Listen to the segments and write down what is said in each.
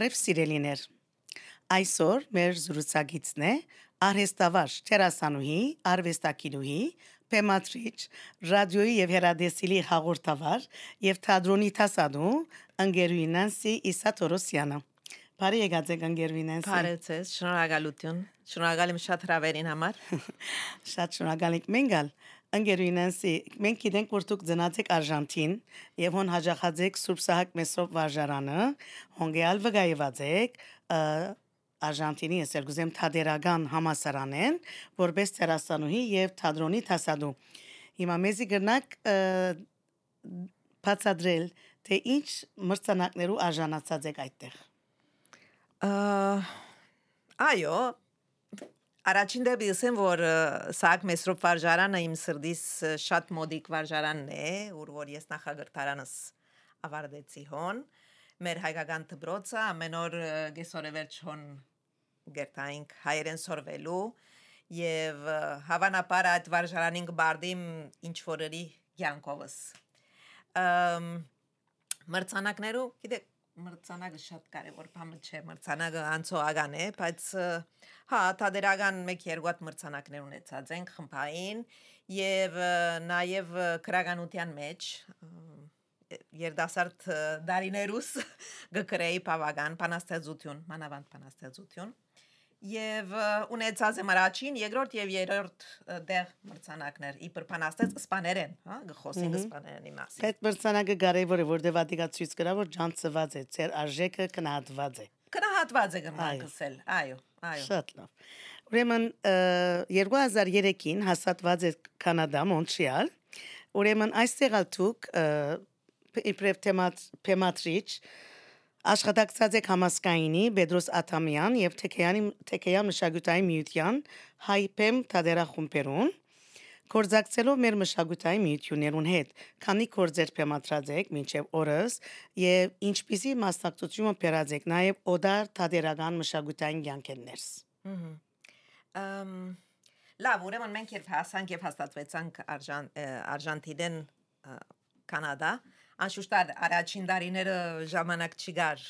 Բարև սիրելիներ։ Այսօր մեր զրուցակիցն է արհեստավար Չերասանուհի, արվեստակինուհի, Պեմատրիչ, ռադիոյի եւ հերադեսիլի հաղորդավար եւ թատրոնի տասադու ընկերուհի Նանսի Իսաթորոսյանը։ Բարի եկած եք ընկերուհի Նանսի։ Բարեցես, շնորհակալություն։ Շնորհակալ եմ շատ հրավերին համար։ Շատ շնորհակալ ենք մենգալ։ Ընկերուհի Նանսի, մենք գիտենք, որ դուք ծնած եք Արժանտին եւ հոն հաջախած եք Սուրբ Սահակ Մեսրոպ վարժարանը, հոնգեալ վգայված եք Արժանտինի Սերգուզեմ Թադերական համասարանեն, որպես տերասանուհի եւ թատրոնի տասադու։ Հիմա մեզի գրնակ բացադրել, թե ինչ մրցանակներու արժանացած եք այդտեղ։ Այո, Առաջին դեպի ասեմ, որ Սակ Մեսրոպ վարժարանը իմ սրդիս շատ մոդիկ վարժարանն է, ուր որ ես նախագրթարանս ավարտեցի հոն։ Մեր հայկական դբրոցը ամեն օր գեսորևերջ հոն գերտայինք հայերեն սորվելու եւ հավանաբար այդ վարժարանին կբարդիմ ինչ որերի յանքովս։ Մրցանակներու, գիտեք, մրցանակը շատ կարևոր բան չէ, մրցանակը անցողական է, բայց հա, թադերական 1-2 հատ մրցանակներ ունեցած ենք խմբային եւ նաեւ քրագանության մեջ երդասարդ դարիներուս գկրեի բավական բանաստեղծություն, մանավանդ բանաստեղծություն եւ ունեցած եմ առաջին, երկրորդ եւ երրորդ դեղ մրցանակներ իբր փանաստեց սպաներեն, հա, գխոսին սպաներենի մասին։ Այդ մրցանակը կարևոր է, որտեղ վատիկա ցույց կրա, որ ջանցված է, ծեր արժեքը կնահատված է։ Կնահատված է գմնակսել, այո, այո։ Շատ լավ։ Ուրեմն 2003-ին հաստատված է Կանադա, Մոնտրեալ։ Ուրեմն այստեղ ալտուկ իբրև թեմատրիչ Աշխատակցած եք համասկայինի Բեդրոս Աթամյան եւ Թեքեյանի Թեքեյան մշակութային միության հայփեմ թադերախումբերուն Կորզակցելով մեր մշակութային միություններուն հետ, քանի կորձեր փեմատրած եք մինչև օրս եւ ինչպիսի մասնակցությունը բերած եք նաեւ օդար թադերական մշակութային ցանկերներս։ Ամ լավ, ուրեմն մենք երբ հասանք եւ հաստատվեցանք Արժան Արժանտինեն Կանադա, Անշուշտ առաջին տարիները ժամանակ չգար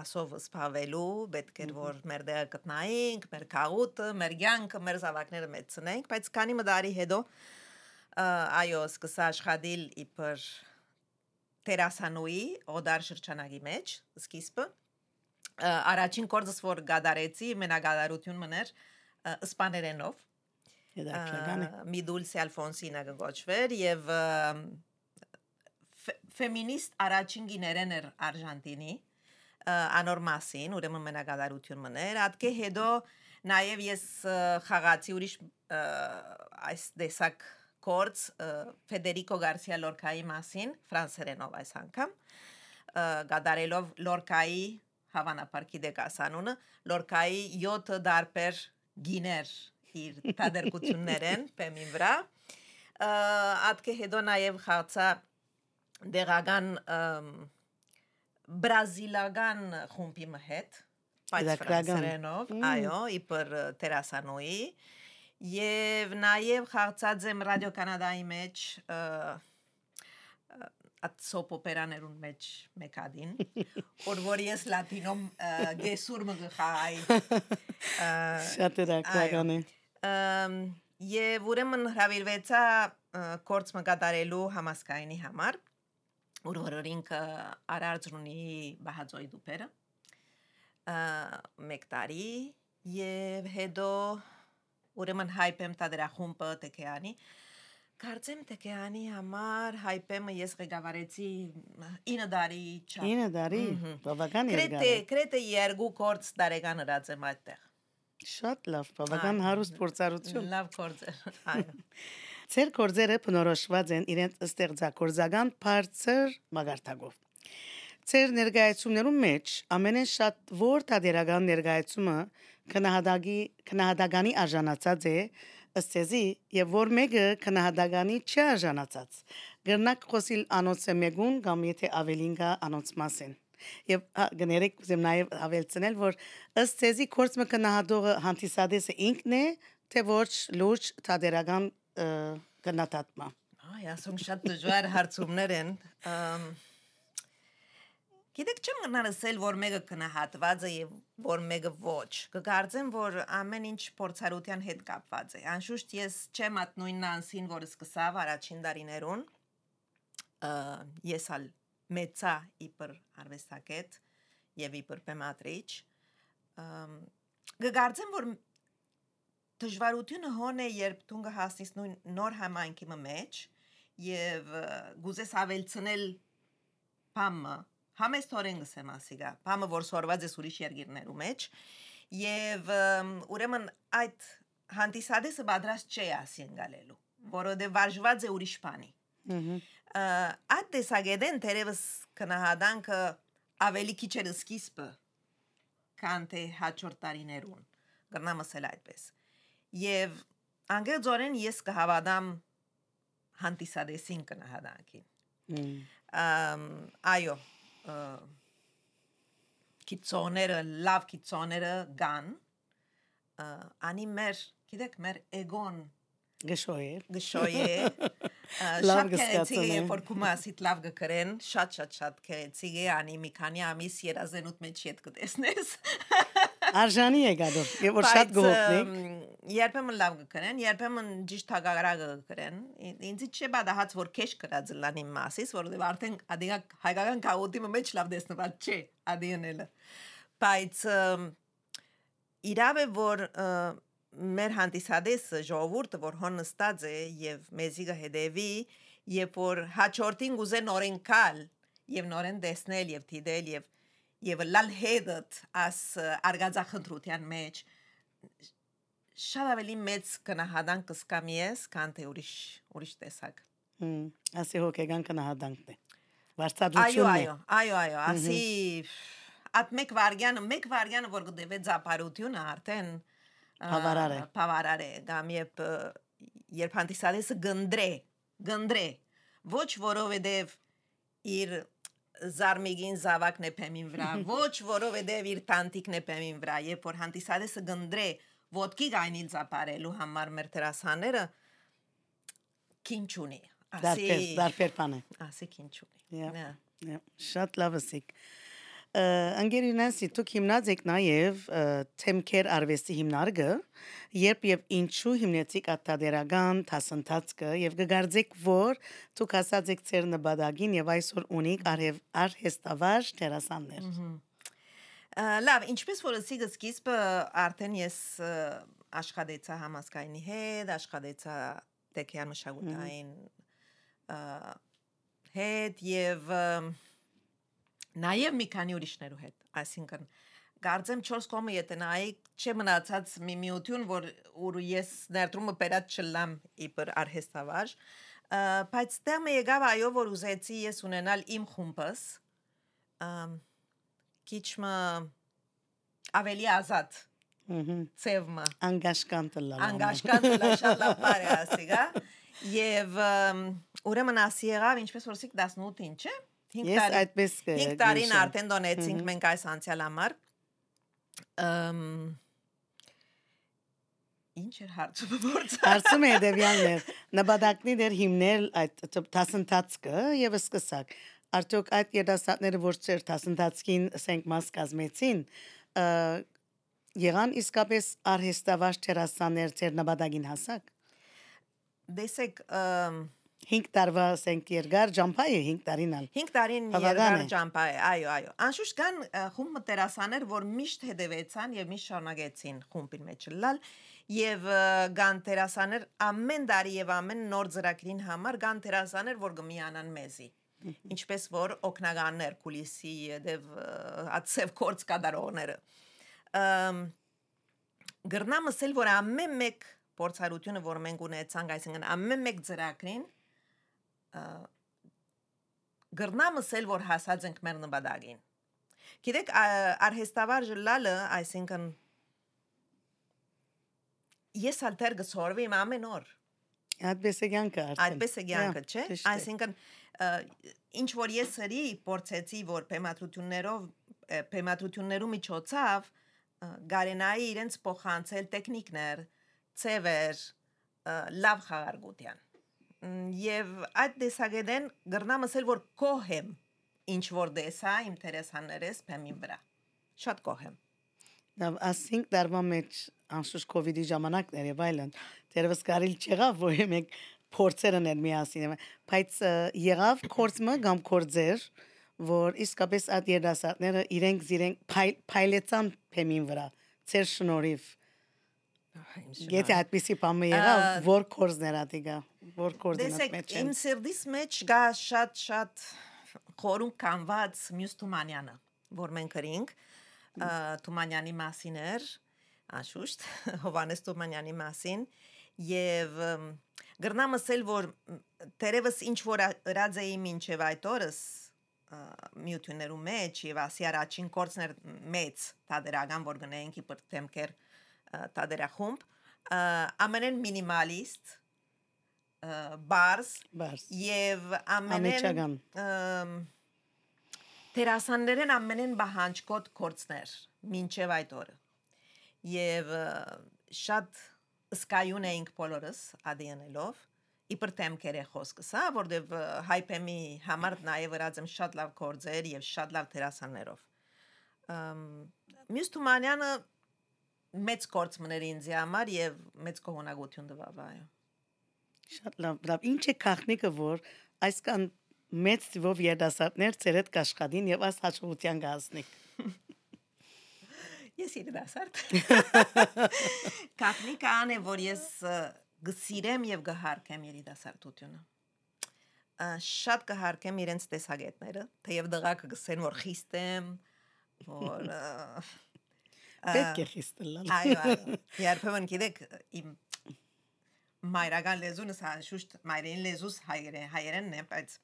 ասով սփավելու, պետք էր որ մեր դերը գտնայինք, մեր քաղուտը, մեր ցանկը, մեր զավակները մեծնենք, բայց քանի մդարի հետո այո, սկսա աշխատել իբր տերասանուի օդար շրջանագի մեջ, սկիզբը առաջին կորձս որ գադարեցի մենագադարություն մներ իսպաներենով Միդուլսի Ալֆոնսինա գոչվեր եւ և ֆեմինիստ առաջին գիներեն էր Արժանտինի անոր մասին, ուրեմն մենագադարություն մներ, ատկե հետո նաև ես խաղացի ուրիշ այս դեսակ կորց Ֆեդերիկո Գարսիա Լորկայի մասին ֆրանսերենով այս անգամ գադարելով Լորկայի հավանաբար գիտեք ասանունը Լորկայի 7 դարբեր գիներ իր տադերկություններեն բեմին վրա ատկե հետո նաև խաղացա դեղական բրազիլական խումբի հետ բայց ֆրանսերենով այո իբր տերասանոյի եւ նաեւ խաղացած եմ ռադիո կանադայի մեջ soap opera-ներուն մեջ մեկադին որ որ ես լատինում գեսուր մգխայ շատ դրական է եւ ուրեմն հravirվեցա կորց մկատարելու համասկայնի համար Ուրորինք արարձունի բահածոյ դուպերը մեկ տարի եւ հետո ուրեմն հայպեմ տադրախումբը տեկեանի Կարծեմ տեկեանի համար հայպեմը ես ղեկավարեցի 9 տարի չափ 9 տարի բավական երկար Կրետե կրետե երկու կորց տարեկան հրած եմ այդտեղ Շատ լավ բավական հարուստ փորձառություն Լավ կորձեր այո Ձեր կորձերը բնորոշված են իրենց ստեղծագործական բարձր մագարտակով։ Ձեր ներկայացումներում մեջ ամենեն շատ որ տադերական ներկայացումը քնահատագի քնահատականի արժանացած է ըստեզի եւ որ մեկը քնահատականի չարժանացած։ Գրնակ խոսիլ անոնցը մեգուն կամ եթե ավելին կա անոնց մասին եւ գներեք ուզեմ նաեւ ավելցնել որ ըստ ցեզի կորցմը կնահատողը հանդիսադեսը ինքն է թե ոչ լուրջ տադերական գնահատատմա։ Այ, ասում շատ դժվար հարցումներ են։ Գիտեք, չեմ գնացել, որ մեկը կնահատված է եւ որ մեկը ոչ։ Կգարձեմ, որ ամեն ինչ փորձառության հետ կապված է։ Անշուշտ ես չեմ at նույն նանսին, որ սկսավ առաջին դարիներուն։ Ես ալ մեծա իբր արվեստագետ եւ իբր բեմադրիչ։ Կգարձեմ, որ դժվարությունը հոն է, երբ դու կհասնես նույն նոր համայնքի մեջ եւ գուզես ավելցնել բամը համեստորեն գսեմ ասիգա բամը որ սորված է ուրիշ երգիրներու մեջ եւ ուրեմն այդ հանդիսադեսը պատրաստ չէ ասին գալելու որովհետեւ վարժված է ուրիշ բանի այդ տեսագետեն դերևս կնահադանքը ավելի քիչ էր սկիզբը քան թե հաջորդ տարիներուն գրնամ ասել այդպես եւ անգեձորեն ես կհավատամ հանդիսադեսին կնահադանքին այո կիցոները լավ կիցոները գան անի մեր գիտեք մեր էգոն գշոյե գշոյե շատ քեցի է որ կումասիտ լավ գկրեն շատ շատ շատ քեցի է անի մի քանի ամիս երազենուտ մեջ իդ կտեսնես արժանի է գադով եւ որ շատ գողտնի երբեմն լավ կգրեն, երբեմն ճիշտ հագարակը կգրեն։ Ինձ չի բադահած որ քեշ կրած լանի մասից, որովհետեւ արդեն ադիգա հայկական կաուտի մեջ լավ դեսնված չէ ադիանելը։ Բայց իրավ է որ մեր հանդիսադեսը ժողովուրդը որ հոն նստած է եւ մեզի կհետեվի երբ որ հաջորդին գուզե նորեն կալ եւ նորեն տեսնել եւ դիդել եւ եւ լալ հետդ աս արգածախնդրության մեջ շատ ավելի մեծ կնահատանք կսկամի ես, քան թե ուրիշ ուրիշ տեսակ։ Հմ, ասի հոգեգան կնահատանքն է։ Վարչատությունն է։ Այո, այո, այո, ասի at մեկ վարյանը, մեկ վարյանը որ գտեվե զապարությունը արդեն բավարար է։ Բավարար է, գամ երբ երբ հանդիսադեսը գնդրե, գնդրե, ոչ որովհետև իր զարմիգին զավակն է փեմին վրա, ոչ որովհետև իր տանտիկն է փեմին վրա, երբ որ հանդիսադեսը գնդրե, ոդկի գայնիլ ծապարելու համար մեր դրասաները քինչունի ասի դարբեր բան է ասի քինչունի շատ լավ ասիկ անգերինասի դուք հիմնած եք նաև թեմքեր արվեստի հիմնարկը երբ եւ ինչու հիմնեցիք ատտադերական դասընթացքը եւ կգարձեք որ դուք ասած եք ծեր նպատակին եւ այսօր ունիք արհեստավար դերասաններ Լավ, ինչպես որ ասի սկիզբը արդեն ես աշխատեցա համասկայնի հետ, աշխատեցա տեքյան մշակութային հետ եւ նաեւ մի քանի ուրիշներու հետ, այսինքն Գարձեմ 4 կոմը եթե նայի չէ մնացած մի միություն որ որ ես ներդրումը բերած չլամ իբր արհեստավար բայց դեմը եկավ այո որ ուզեցի ես ունենալ իմ խումբս քիչմը ավելի ազատ ծևմը անգաշկանտ լա անգաշկանտ լա շալապար ասիգա եւ ուրեմն ասի եղավ ինչպես որ սիկ 18-ին չէ 5 տարի ես այդպես 5 տարին արդեն դոնեցինք մենք այս անցյալ համար ըմ ինչ էր հարցումը որց հարցումը հետեւյալն էր. Նպատակնի դեր հիմնել այդ դասընթացքը եւ սկսակ արդյոք այդ երդասատները որ ծեր դասընթացքին ասենք մաս կազմեցին եղան իսկապես արհեստավար տերասաներ ծեր նպատակին հասակ դեսեք 5 տարվա ասենք երկար ջամփա է 5 տարին ալ 5 տարին երկար ջամփա է այո այո անշուշտ կան խումբ տերասաներ որ միշտ հետևեցան եւ միշտ շարունակեցին խումբին մեջ լալ եւ կան տերասաներ ամեն տարի եւ ամեն նոր ծրագրին համար կան տերասաներ որ գմիանան մեզի ինչպես որ օկնականներ կուլիսի եւ ածև կորց կատարողները գրնամս էլ որ ամեն մեկ փորձառությունը որ մենք ունեցանք այսինքն ամեն մեկ ծրագրին գրնամս էլ որ հասած ենք մեր նպատակին գիտեք արհեստավար ժլալը այսինքն ես ալտեր գսորվի ամեն օր Այդպես է ցանկը արդեն։ Այդպես է ցանկը, չէ՞։ Այսինքն ինչ որ ես հրի փորձեցի որ բեմադրություններով բեմադրություններու միջոցով գարենայի իրենց փոխանցել տեխնիկներ, ծևեր, լավ խաղարգության։ Եվ այդ դեսագետեն գրնամսել որ կոհեմ ինչ որ դեսա իմ տերեսաններես բեմին վրա։ Շատ գոհ եմ։ Լավ, ասինք դարվա մեջ անշուշտ կոവിഡ്ի ժամանակներ եւ այլն։ Դերևս կարիլ չեղավ, որ մենք փորձերն են միասին, բայց եղավ կորցմը կամ կորձեր, որ իսկապես այդ երդասարտները իրենք իրենք փայ- փայլեցան փեմին վրա։ Ձեր շնորհիվ։ Եթե այդպեսի բան եղավ, որ կորձներ ադիգա, որ կորձներ Դեսեք, մեջ իմ են։ սերդիս մեջ գա շատ շատ խորում կանված մյուս Թումանյանը, որ մենք գրինք Թումանյանի մասին էր, անշուշտ Հովանես Թումանյանի մասին եւ գրնամ ասել որ տերևս ինչ որ էի մինչև այդ օրս ա, միություններու մեջ եւ ասի առաջին կորցներ մեծ տադերական որ գնայինք իբր թեմքեր ա, տադերախումբ ամենեն մինիմալիստ Բարձ։ եւ ամենեն Տերասաններեն ամենեն բահանջկոտ կորցներ մինչև այդ օրը։ ը, շատ սկայուն էինք բոլորս ադիանելով իբր թեմքեր է խոսքս, հա, որտեվ ը, հայպեմի համար նաև ըրած եմ շատ լավ կորձեր եւ շատ լավ տերասաններով։ Ամ Մյուս Թումանյանը մեծ կորց մներ ինձ համար եւ մեծ կողոնակություն տվավ այո։ Շատ լավ, լավ։ Ինչ է քախնիկը, որ այսքան մեծ թվով երդասարտներ ծեր հետ կաշխատին եւ այս հաջողության կհասնի։ Ես երիտասարդ։ Կապնիկը ան է, որ ես գսիրեմ եւ գհարկեմ երիտասարդությունը։ Շատ կհարկեմ իրենց տեսակետները, թեև դղակը գսեն որ խիստ եմ, որ Պետք է խիստել։ Այո, այո։ Երբեմն գիտեք իմ մայրական լեզունս հա շուշտ մայրեն լեզուս հայերեն հայերենն է, բայց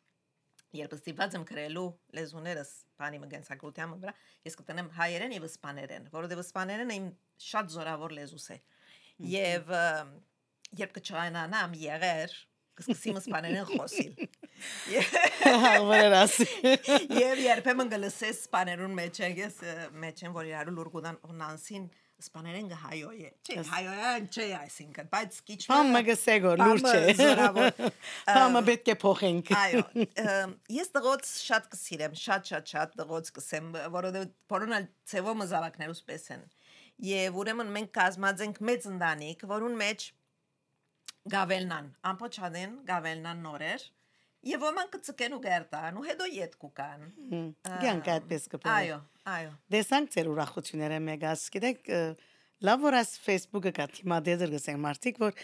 երբ ստիպված եմ գրելու լեզուներս բանի մգենցակրության վրա, ես կտնեմ հայերեն եւ իսպաներեն, որովհետեւ իսպաներենը իմ շատ զորավոր լեզուս է։ Եվ երբ կչանանամ եղեր, կսկսեմ իսպաներեն խոսել։ Հավեր ասի։ Եվ երբեմն գլսես սպաներուն մեջ ես մեջ եմ որ իրարու լուրգուդան ունանսին սպաներեն գհայոյ է։ Չէ, հայոյան չէ այսինքն, բայց քիչ Փամը գսեգոր լուր Բամը չէ։ զորավոր։ Փամը պետք է փոխենք։ Այո, ես դղոց շատ կսիրեմ, շատ շատ շատ դղոց կսեմ, որովհետեւ բոլորն ցևոմը զավակներուս պես են։ Եվ ուրեմն մենք կազմած ենք մեծ ընտանիք, որուն մեջ գավելնան, ամփոչանեն գավելնան նորեր, եւ ոմանք կծկեն ու գերտան ու հետո ետ կուկան։ Գյանք այդպես կփոխի։ Այո, այո։ Դեսանք ծեր ուրախությունները մեգաս, գիտեք, լավ որ աս Facebook-ը կա թիմա դեզեր գսենք մարդիկ, որ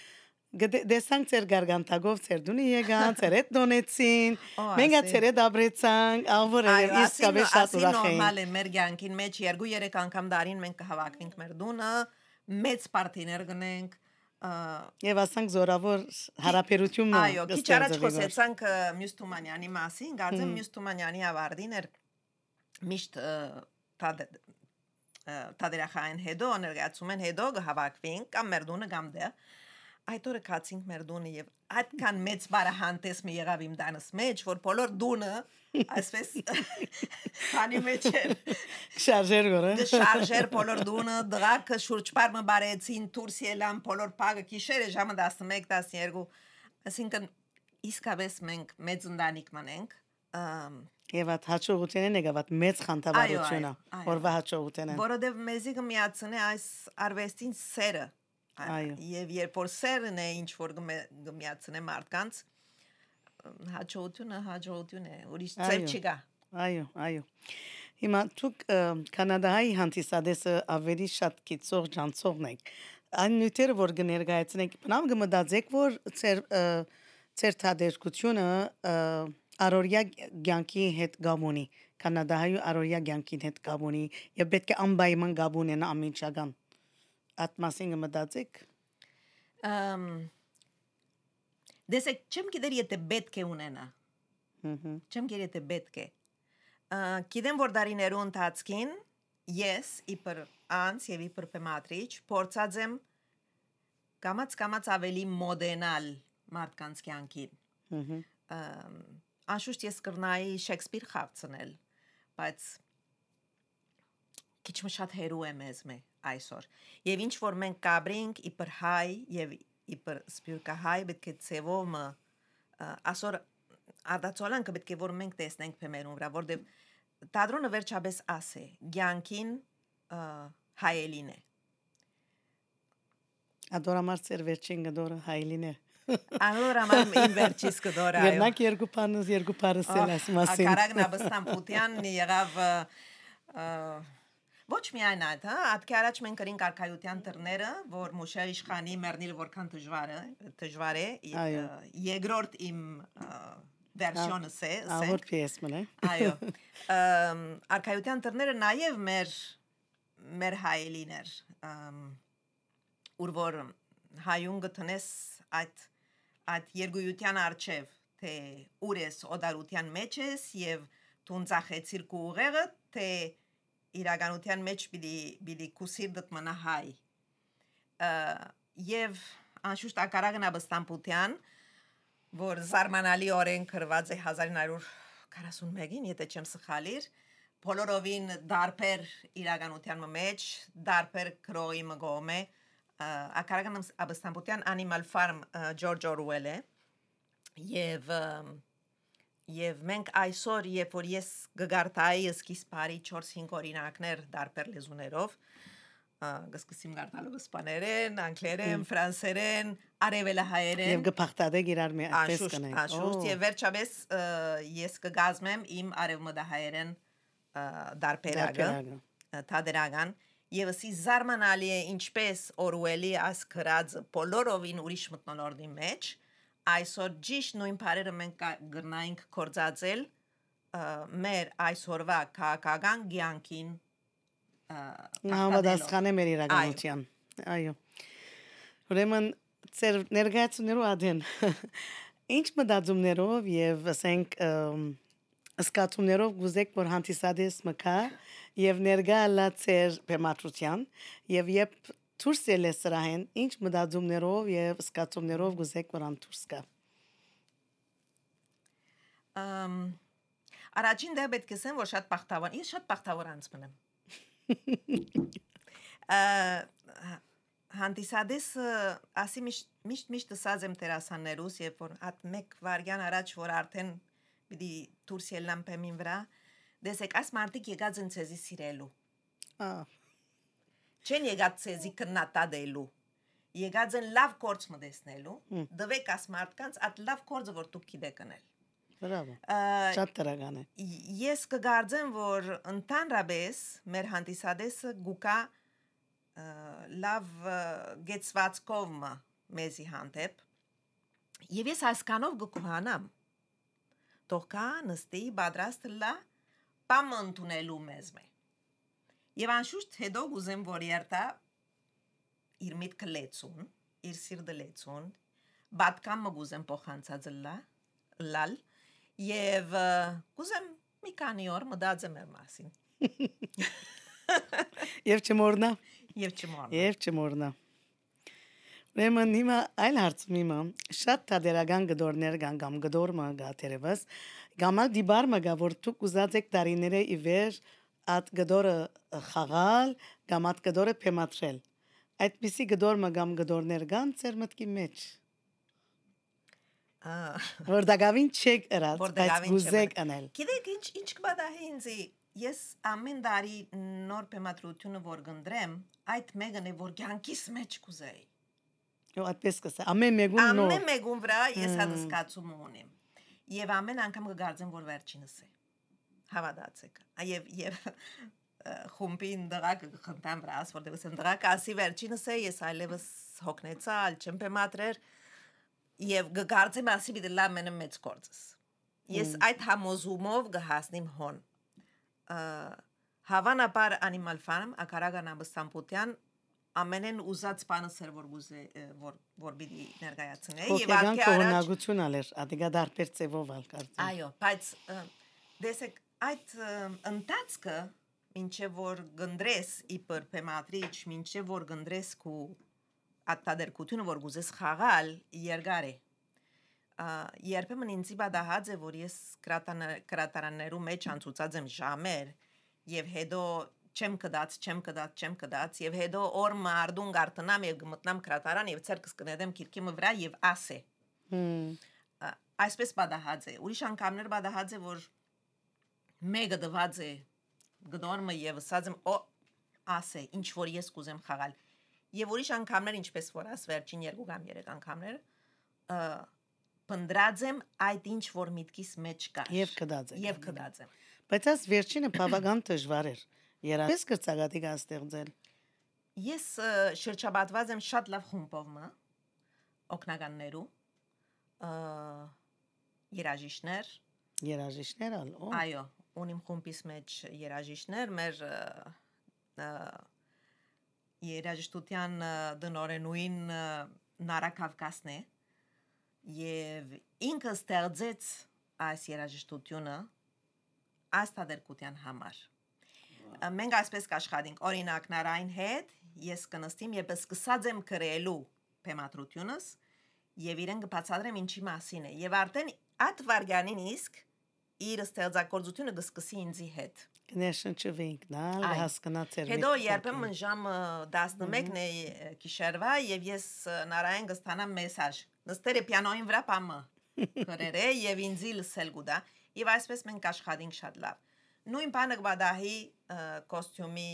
դեսանք ծեր գարգանտագով ծեր դունի եկան, ծեր հետ դոնեցին, մենք ծեր հետ աբրեցանք, աղվորը Այո, իսկապես շատ ուրախ էին։ նորմալ է մեր ցանկին մեջ 2-3 անգամ դարին մենք կհավաքվենք մեր դունը, մեծ պարտիներ գնենք, Եվ ասանք զորավոր հարաբերություն Այո, քիչ առաջ խոսեցանք ը, Մյուս Թումանյանի մասին, գարձեմ Մյուս Թումանյանի ավարտին էր միշտ ը, տադ- ը, տադերախային հետո ներկայացում են հետո կհավաքվենք կամ մեր դունը կամ դե այդ օրը կացինք մեր դունը եւ այդքան մեծ բարահանտես մի եղավ իմ դանս մեջ որ բոլոր դունը այսպես քանի մեջ էր շարժեր գորը։ շարժեր բոլոր դունը դրակը շուրջ բարմը բարեցին դուրս ելան բոլոր փագը գիշերը ժամը 11-12 ասինքն իսկապես մենք մեծ ընտանիք մնենք Եվ այդ հաջողությունն է գավատ մեծ խանդավառությունը, որվա հաջողությունն։ որովհետև մեզի կմիացնե այս արվեստին սերը Այո։ եւ երբ որ սերն է ինչ որ կմիացնե մարդկանց հաջողությունը հաջողություն է ուրիշ ծեր Այո։ չկա Այո, այո։ Հիմա դուք կանադայի հանդիսադեսը ավելի շատ կիցող ջանցողն եք։ Այն նյութերը որ կներկայացնեք, բնավ կմտածեք, որ ծեր ը, արորիա ցանկի հետ գամոնի, կանադայի արորիա ցանկի հետ գամոնի, եւ պետք է անպայման գաբուն են ամիջական։ Այդ մասին կմտածեք։ ըմ դեսեք չեմ գիտեր եթե պետք է ունենա Հհհ։ Չեմ գիտի թե պետք է։ Գիտեմ որ դարիներու ընթացքին ես իբր անց եւ իբր պեմատրիչ փորձած եմ կամած կամած ավելի մոդենալ մարդկանց կյանքին։ Ամ, Անշուշտ ես կրնայի Շեքսպիր խաղցնել, բայց քիչ մը շատ հերու է մեզ մե այսօր։ Եվ ինչ որ մենք կաբրինք իբր հայ եւ իբր սպյուրկա հայ պետք է ծևոմը ասոր արդացոլան կպետք է որ մենք տեսնենք փեմերուն վրա, որտեվ տադրոնը վերջապես ասե, ցանկին հայելին է։ Ադորամարցեր վերջին գդորը հայլին է։ Allora ma in vercis կդորա։ Երնակ երկու բանս երկու բառս էլ այս մասին։ Կարագնա բստան Պուտյանն եղավ Ոչ միայն այդ, հա, ատքի առաջ մենք կրին արքայության դռները, որ Մուշե իշխանի մեռնիլ որքան դժվար է, դժվար է։ Երկրորդ իմ վերսիոնս է, ասենք։ Ահոր PS-ն է։ Այո։ Արքայության դռները նաև մեր մեր հայելիներ։ Ուր որ հայուն գտնես այդ այդ երգույթյան արչև թե ուր ես օդարության մեջ ես եւ դուն ցախեցիր քու ուղեղը թե իրականության մեջ պիտի պիտի քուսիր դդ մնա հայ եւ անշուշտ ակարագնա բստամպուտյան որ զարմանալի օրեն գրված է 1941-ին եթե չեմ սխալիր բոլորովին դարբեր իրականության մեջ դարբեր քրոյի մգոմե ակարագնա բստամպուտյան Animal Farm George Orwell է եւ Եվ մենք այսօր, երբ որ ես գգարտայի սկիզբարի 4-5 օրինակներ դարբեր լեզուներով, գսկսիմ գարտալու իսպաներեն, անգլերեն, ֆրանսերեն, արևելահայերեն եւ գփախտադեք իրար մի այդպես կանենք։ Աշուշտ եւ վերջապես ես կգազմեմ իմ արևմտահայերեն դարբերագը, թադերական եւ ասի զարմանալի է ինչպես Օրուելի աս գրած բոլորովին ուրիշ մտնոլորտի մեջ այսօր ճիշտ նույն բարերը մենք գրնայինք կորցածել մեր այսօրվա քաղաքական ցանկին համադասխանը մեր իրականության այո ուրեմն ծեր ներգայացումներով ադեն ինչ մտածումներով եւ ասենք սկացումներով գուզեք որ հանդիսադես մկա եւ ներգա լացեր բեմատրության եւ երբ դուրս ելե սրահեն ինչ մտածումներով եւ սկացումներով գուզեք որան դուրս գա Ամ առաջին դե պետք է ասեմ որ շատ բախտավոր ես շատ բախտավոր անցնում եմ հանդիսադես ասի միշտ միշտ միշտ ասած եմ տերասաններուս երբ որ հատ մեկ վարյան առաջ որ արդեն պիտի դուրս ելնամ փեմին վրա դեսեք աս մարտիկ եկած են ցեզի սիրելու ահ չեն եկած ցեզի կնատադելու եկած են լավ կորց մտեսնելու դվեք աս մարդկանց այդ լավ կորձը որ դուք գիտեք անել Բրավո։ Շատ տրական է։ Ես կգարձեմ, որ ընդհանրապես մեր հանդիսադեսը գուկա լավ գեցվածքով մեզի հանդեպ եւ ես հասկանով գկուհանամ թող կա նստի պատրաստ լա պամ ընդունելու մեզ մե. Եվ անշուշտ հետո ուզեմ որ երթա իր միտքը լեցուն, իր սիրտը լեցուն, բատկամ մգուզեմ փոխանցած լա, լալ եւ ուզեմ մի քանի օր մտածեմ մեր մասին։ Եվ չմորնա։ Եվ չմորնա։ Եվ չմորնա։ Ուրեմն հիմա այլ հարցում հիմա շատ տադերական գդորներ կան կամ գդորմա գա թերևս գամալ դիբար մգա որ դուք ուզած եք տարիները ի վեր at գդորը խաղալ կամ at գդորը փեմատրել այդպիսի գդոր մգամ գդորներ կան ծեր մտքի մեջ որ դակավին չեք ըրած բայց գուզեք անել գիտեք ինչ ինչ կբադահի ինձի ես ամեն տարի նոր փեմատրությունը որ գնդրեմ այդ մեկն է որ ցանկիս մեջ կուզեի Ու այդպես կսա ամեն մեկուն նոր ամեն մեկուն վրա ես հատսկացում ունեմ եւ ամեն անգամ կգարձեմ որ վերջինս է հավատացեք եւ եւ խումբին դրակ խնդամ վրաս որտեղ ասեմ դրակ ասի վերջինս է ես այլևս հոգնեցա ալ չեմ բեմատրեր եւ գկարծեմ ասի մի լավ մենը մեծ կորցս ես այդ համոզումով գհասնիմ հոն հավանաբար animal farm ակարագան ամստամպուտյան ամենեն ուզած բանը սեր որ գուզե որ որ բիդի ներկայացնե եւ արկե առաջ ալեր ադիգա դարբեր ծևով ալ կարծեմ այո բայց դեսեք այդ ընթացքը ինչեւ որ գնդրես իբր փեմատրիչ ինչեւ որ գնդրես քու ատտադրկությունը որ գուզես խաղալ երկար է երբեմն ինձ իբադահած է որ ես կրատարաններու մեջ անցուցած եմ ժամեր եւ հետո չեմ կդած չեմ կդած չեմ կդած եւ հետո օր մարդուն գարտնամ եւ գմտնամ կրատարան եւ ցերկս կնեդեմ քիրքի վրա եւ ասե այսպես բադահած է ուրիշ անգամներ բադահած է որ մեկը դված է գնորմը եւ ասած եմ օ ասե ինչ որ ես կուզեմ խաղալ եւ ուրիշ անգամներ ինչպես որ աս վերջին երկու կամ երեք անգամներ փնդրած եմ այդ ինչ որ միտքիս մեջ կա Եվ կդած եք։ եւ կդած եմ Բայց այս վերջինը բավական դժվար էր։ Երաս կրծագատի կստեղծել։ ես շրջապատված եմ շատ լավ խումբով մը օկնականներու ը երաժիշտներ Երաժիշտներ ալ։ Օ, այո ունիմ խումբիս մեջ երաժիշտներ մեր երաժշտության դնորենուին Նարա Կավկասն է եւ ինքը ստեղծեց այս երաժշտությունը աստադերկության համար մենք այսպես կաշխատենք օրինակ նարային հետ ես կնստիմ եւ սկսած եմ գրելու թեմատրությունս եւ իրեն կբացատրեմ ինչի մասին է եւ արդեն այդ վարգանին իսկ իր ստեղծագործությունը կսկսի ինձի հետ կներշնչվենք, նալ Այ, հասկանացեր։ Հետո երբեմն ժամը 11-ն է գիշերվա եւ ես նարային կստանամ մեսաժ։ Նստել է պիանոյին վրա պամը։ Գրերը եւ ինձի լսել գուտա եւ այսպես մենք աշխատենք շատ լավ։ Նույն բանը կբադահի կոստյումի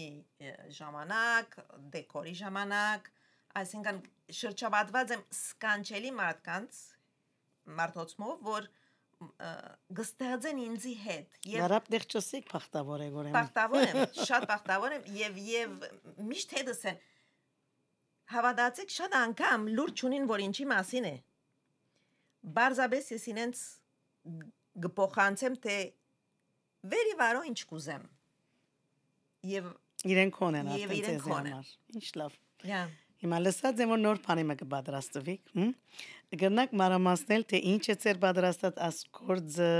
ժամանակ, դեկորի ժամանակ, այսինքն շրջապատված եմ սկանչելի մարդկանց մարդոցմով, որ գստեղծեն ինձի հետ եւ Հարապ դեղչոսիկ փախտավոր է գորեմ։ Բախտավոր եմ, շատ բախտավոր եմ եւ եւ միշտ հետս են հավատացեք շատ անգամ լուրջ ունին որ ինչի մասին է Բարձաբես ես ինձ գփոխանցեմ թե վերի վարո ինչ կուզեմ Եվ արդեն իրեն ձեզ քոն են։ համար։ Ինչ լավ։ yeah. Հիմա լսած եմ որ նոր բանի մը կպատրաստվիկ, հմ։ Գնանք մարամասնել թե ինչ է ծեր պատրաստած ասկորձը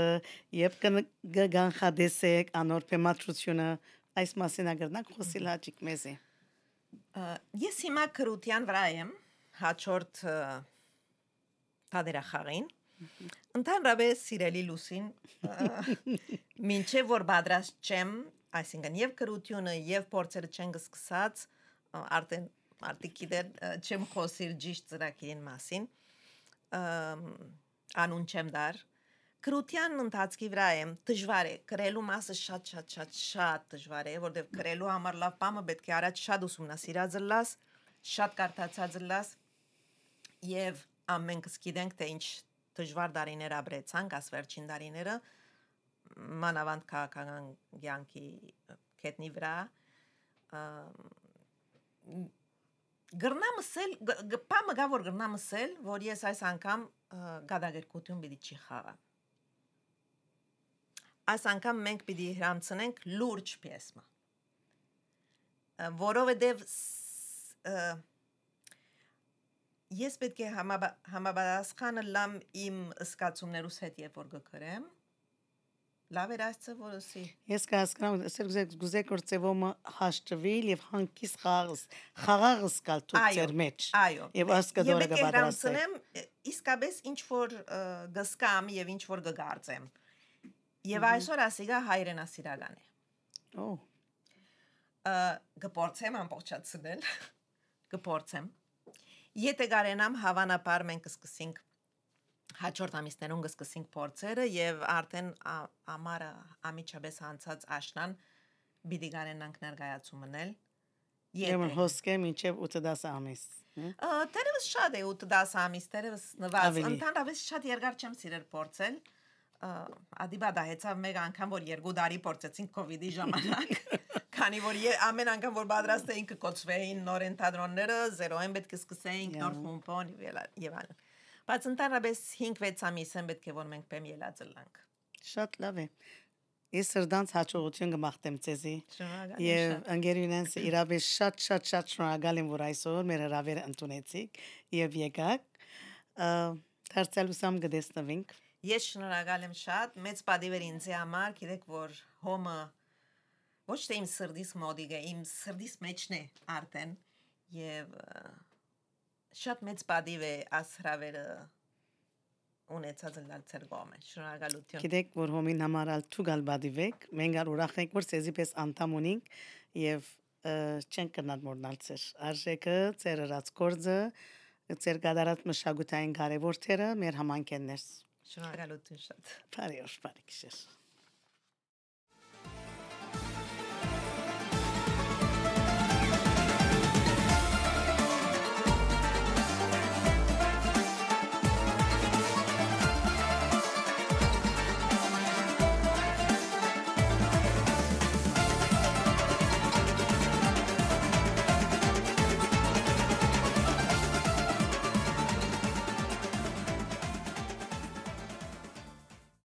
եւ կգանխադեսեք անոր թեմատրությունը այս մասին ագրնանք խոսիլ հաճիկ մեզի։ Ես հիմա քրության վրա եմ հաջորդ ը, թադերախաղին Ընդհանրապես սիրելի լուսին մինչև որ պատրաստ չեմ, այսինքն եւ քրությունը եւ փորձերը չեն սկսած, արդեն արդի գիտեն ա, չեմ խոսիր ճիշտ ծրագիրին մասին։ Անուն չեմ դար։ Քրության ընթացքի վրա եմ դժվար է գրելու մասը շատ շատ շատ շատ դժվար է որովհետև գրելու համար լավ բամը պետք է առաջ շատ ուսումնասիրած լաս շատ կարդացած լաս եւ ամենքս գիտենք թե ինչ դժվար դարիներ ապրեցանք, աս վերջին դարիները մանավանդ քաղաքական յանքի կետնի վրա գրնամսել գպամը գա որ գրնամսել որ ես այս անգամ գադագերկություն պիտի չի խաղա այս անգամ մենք պիտի հрамցնենք լուրջ պիեսմա որովհետև ես պետք է համաբարասխանը լամ իմ սկացումներուս հետ երբ որ գկրեմ լավ էր այսը որսի ես կհասկանամ սերգուզեք գուզեք որ ծևոմը հաշտվել եւ հանկիս խաղս խաղաղս կալ դու ծեր մեջ այո եւ ասկադորը գաբարասեմ իսկապես ինչ որ գսկամ եւ ինչ որ գգարձեմ եւ այսօր ասիգա հայրենասիրական է օ գպորցեմ ամբողջացնել գպորցեմ եթե կարենամ հավանաբար մենք կսկսենք հաջորդ ամիսներուն կսկսենք փորձերը եւ արդեն ամառը ամիջապես անցած աշնան բիդի կարենանք ներկայացում մնել Եմ հոսկե մինչև 8-10 ամիս։? Տերևս շատ է 8-10 ամիս, տերևս նվազ։ Ընդհանրապես շատ երկար չեմ սիրել փորձել։ Ադիբա դա հեցավ մեկ անգամ որ երկու տարի փորձեցինք կ ូវ իդի ժամանակ։ Քանի որ ամեն անգամ որ պատրաստ էինք կկոծվեին նոր ընթադրոնները, զերոեն պետք է սկսեինք նոր խումբոն եւ այլ- եւ այլն։ Բայց ընդհանրապես 5-6 ամիս են պետք է որ մենք բեմ ելածելանք։ Շատ լավ է։ Ես սրդանց հաջողություն կմաղթեմ ցեզի։ Եվ շատ։ ընկերուհինս իրավես շատ շատ շատ շնորհակալ եմ որ այսօր մեր հրավերը ընդունեցիք եւ եկաք։ Ա, Դարձյալուսամ կդեսնվենք։ Ես շնորհակալ եմ շատ, մեծ պատիվ էր ինձ համար, գիտեք որ հոմը ոչ թե իմ սրդիս մոդիկ է, իմ սրդիս մեջն է արդեն եւ շատ մեծ պատիվ է ասրավերը ունեցած լալ ցերգոմը։ Շնորհակալություն։ Գիտեք որ հոմին համարալ թուգալ բադիվեք, մենք ալ ուրախ ենք որ ցեզի պես անդամ ունենք եւ չենք կնալ մորնալ ցեր։ Արժեքը ցեր հրած կորձը, ցեր գադարած մշակութային կարևոր թերը մեր համանքեններս։ Շնորհակալություն շատ։ Բարի օր, բարի գիշեր։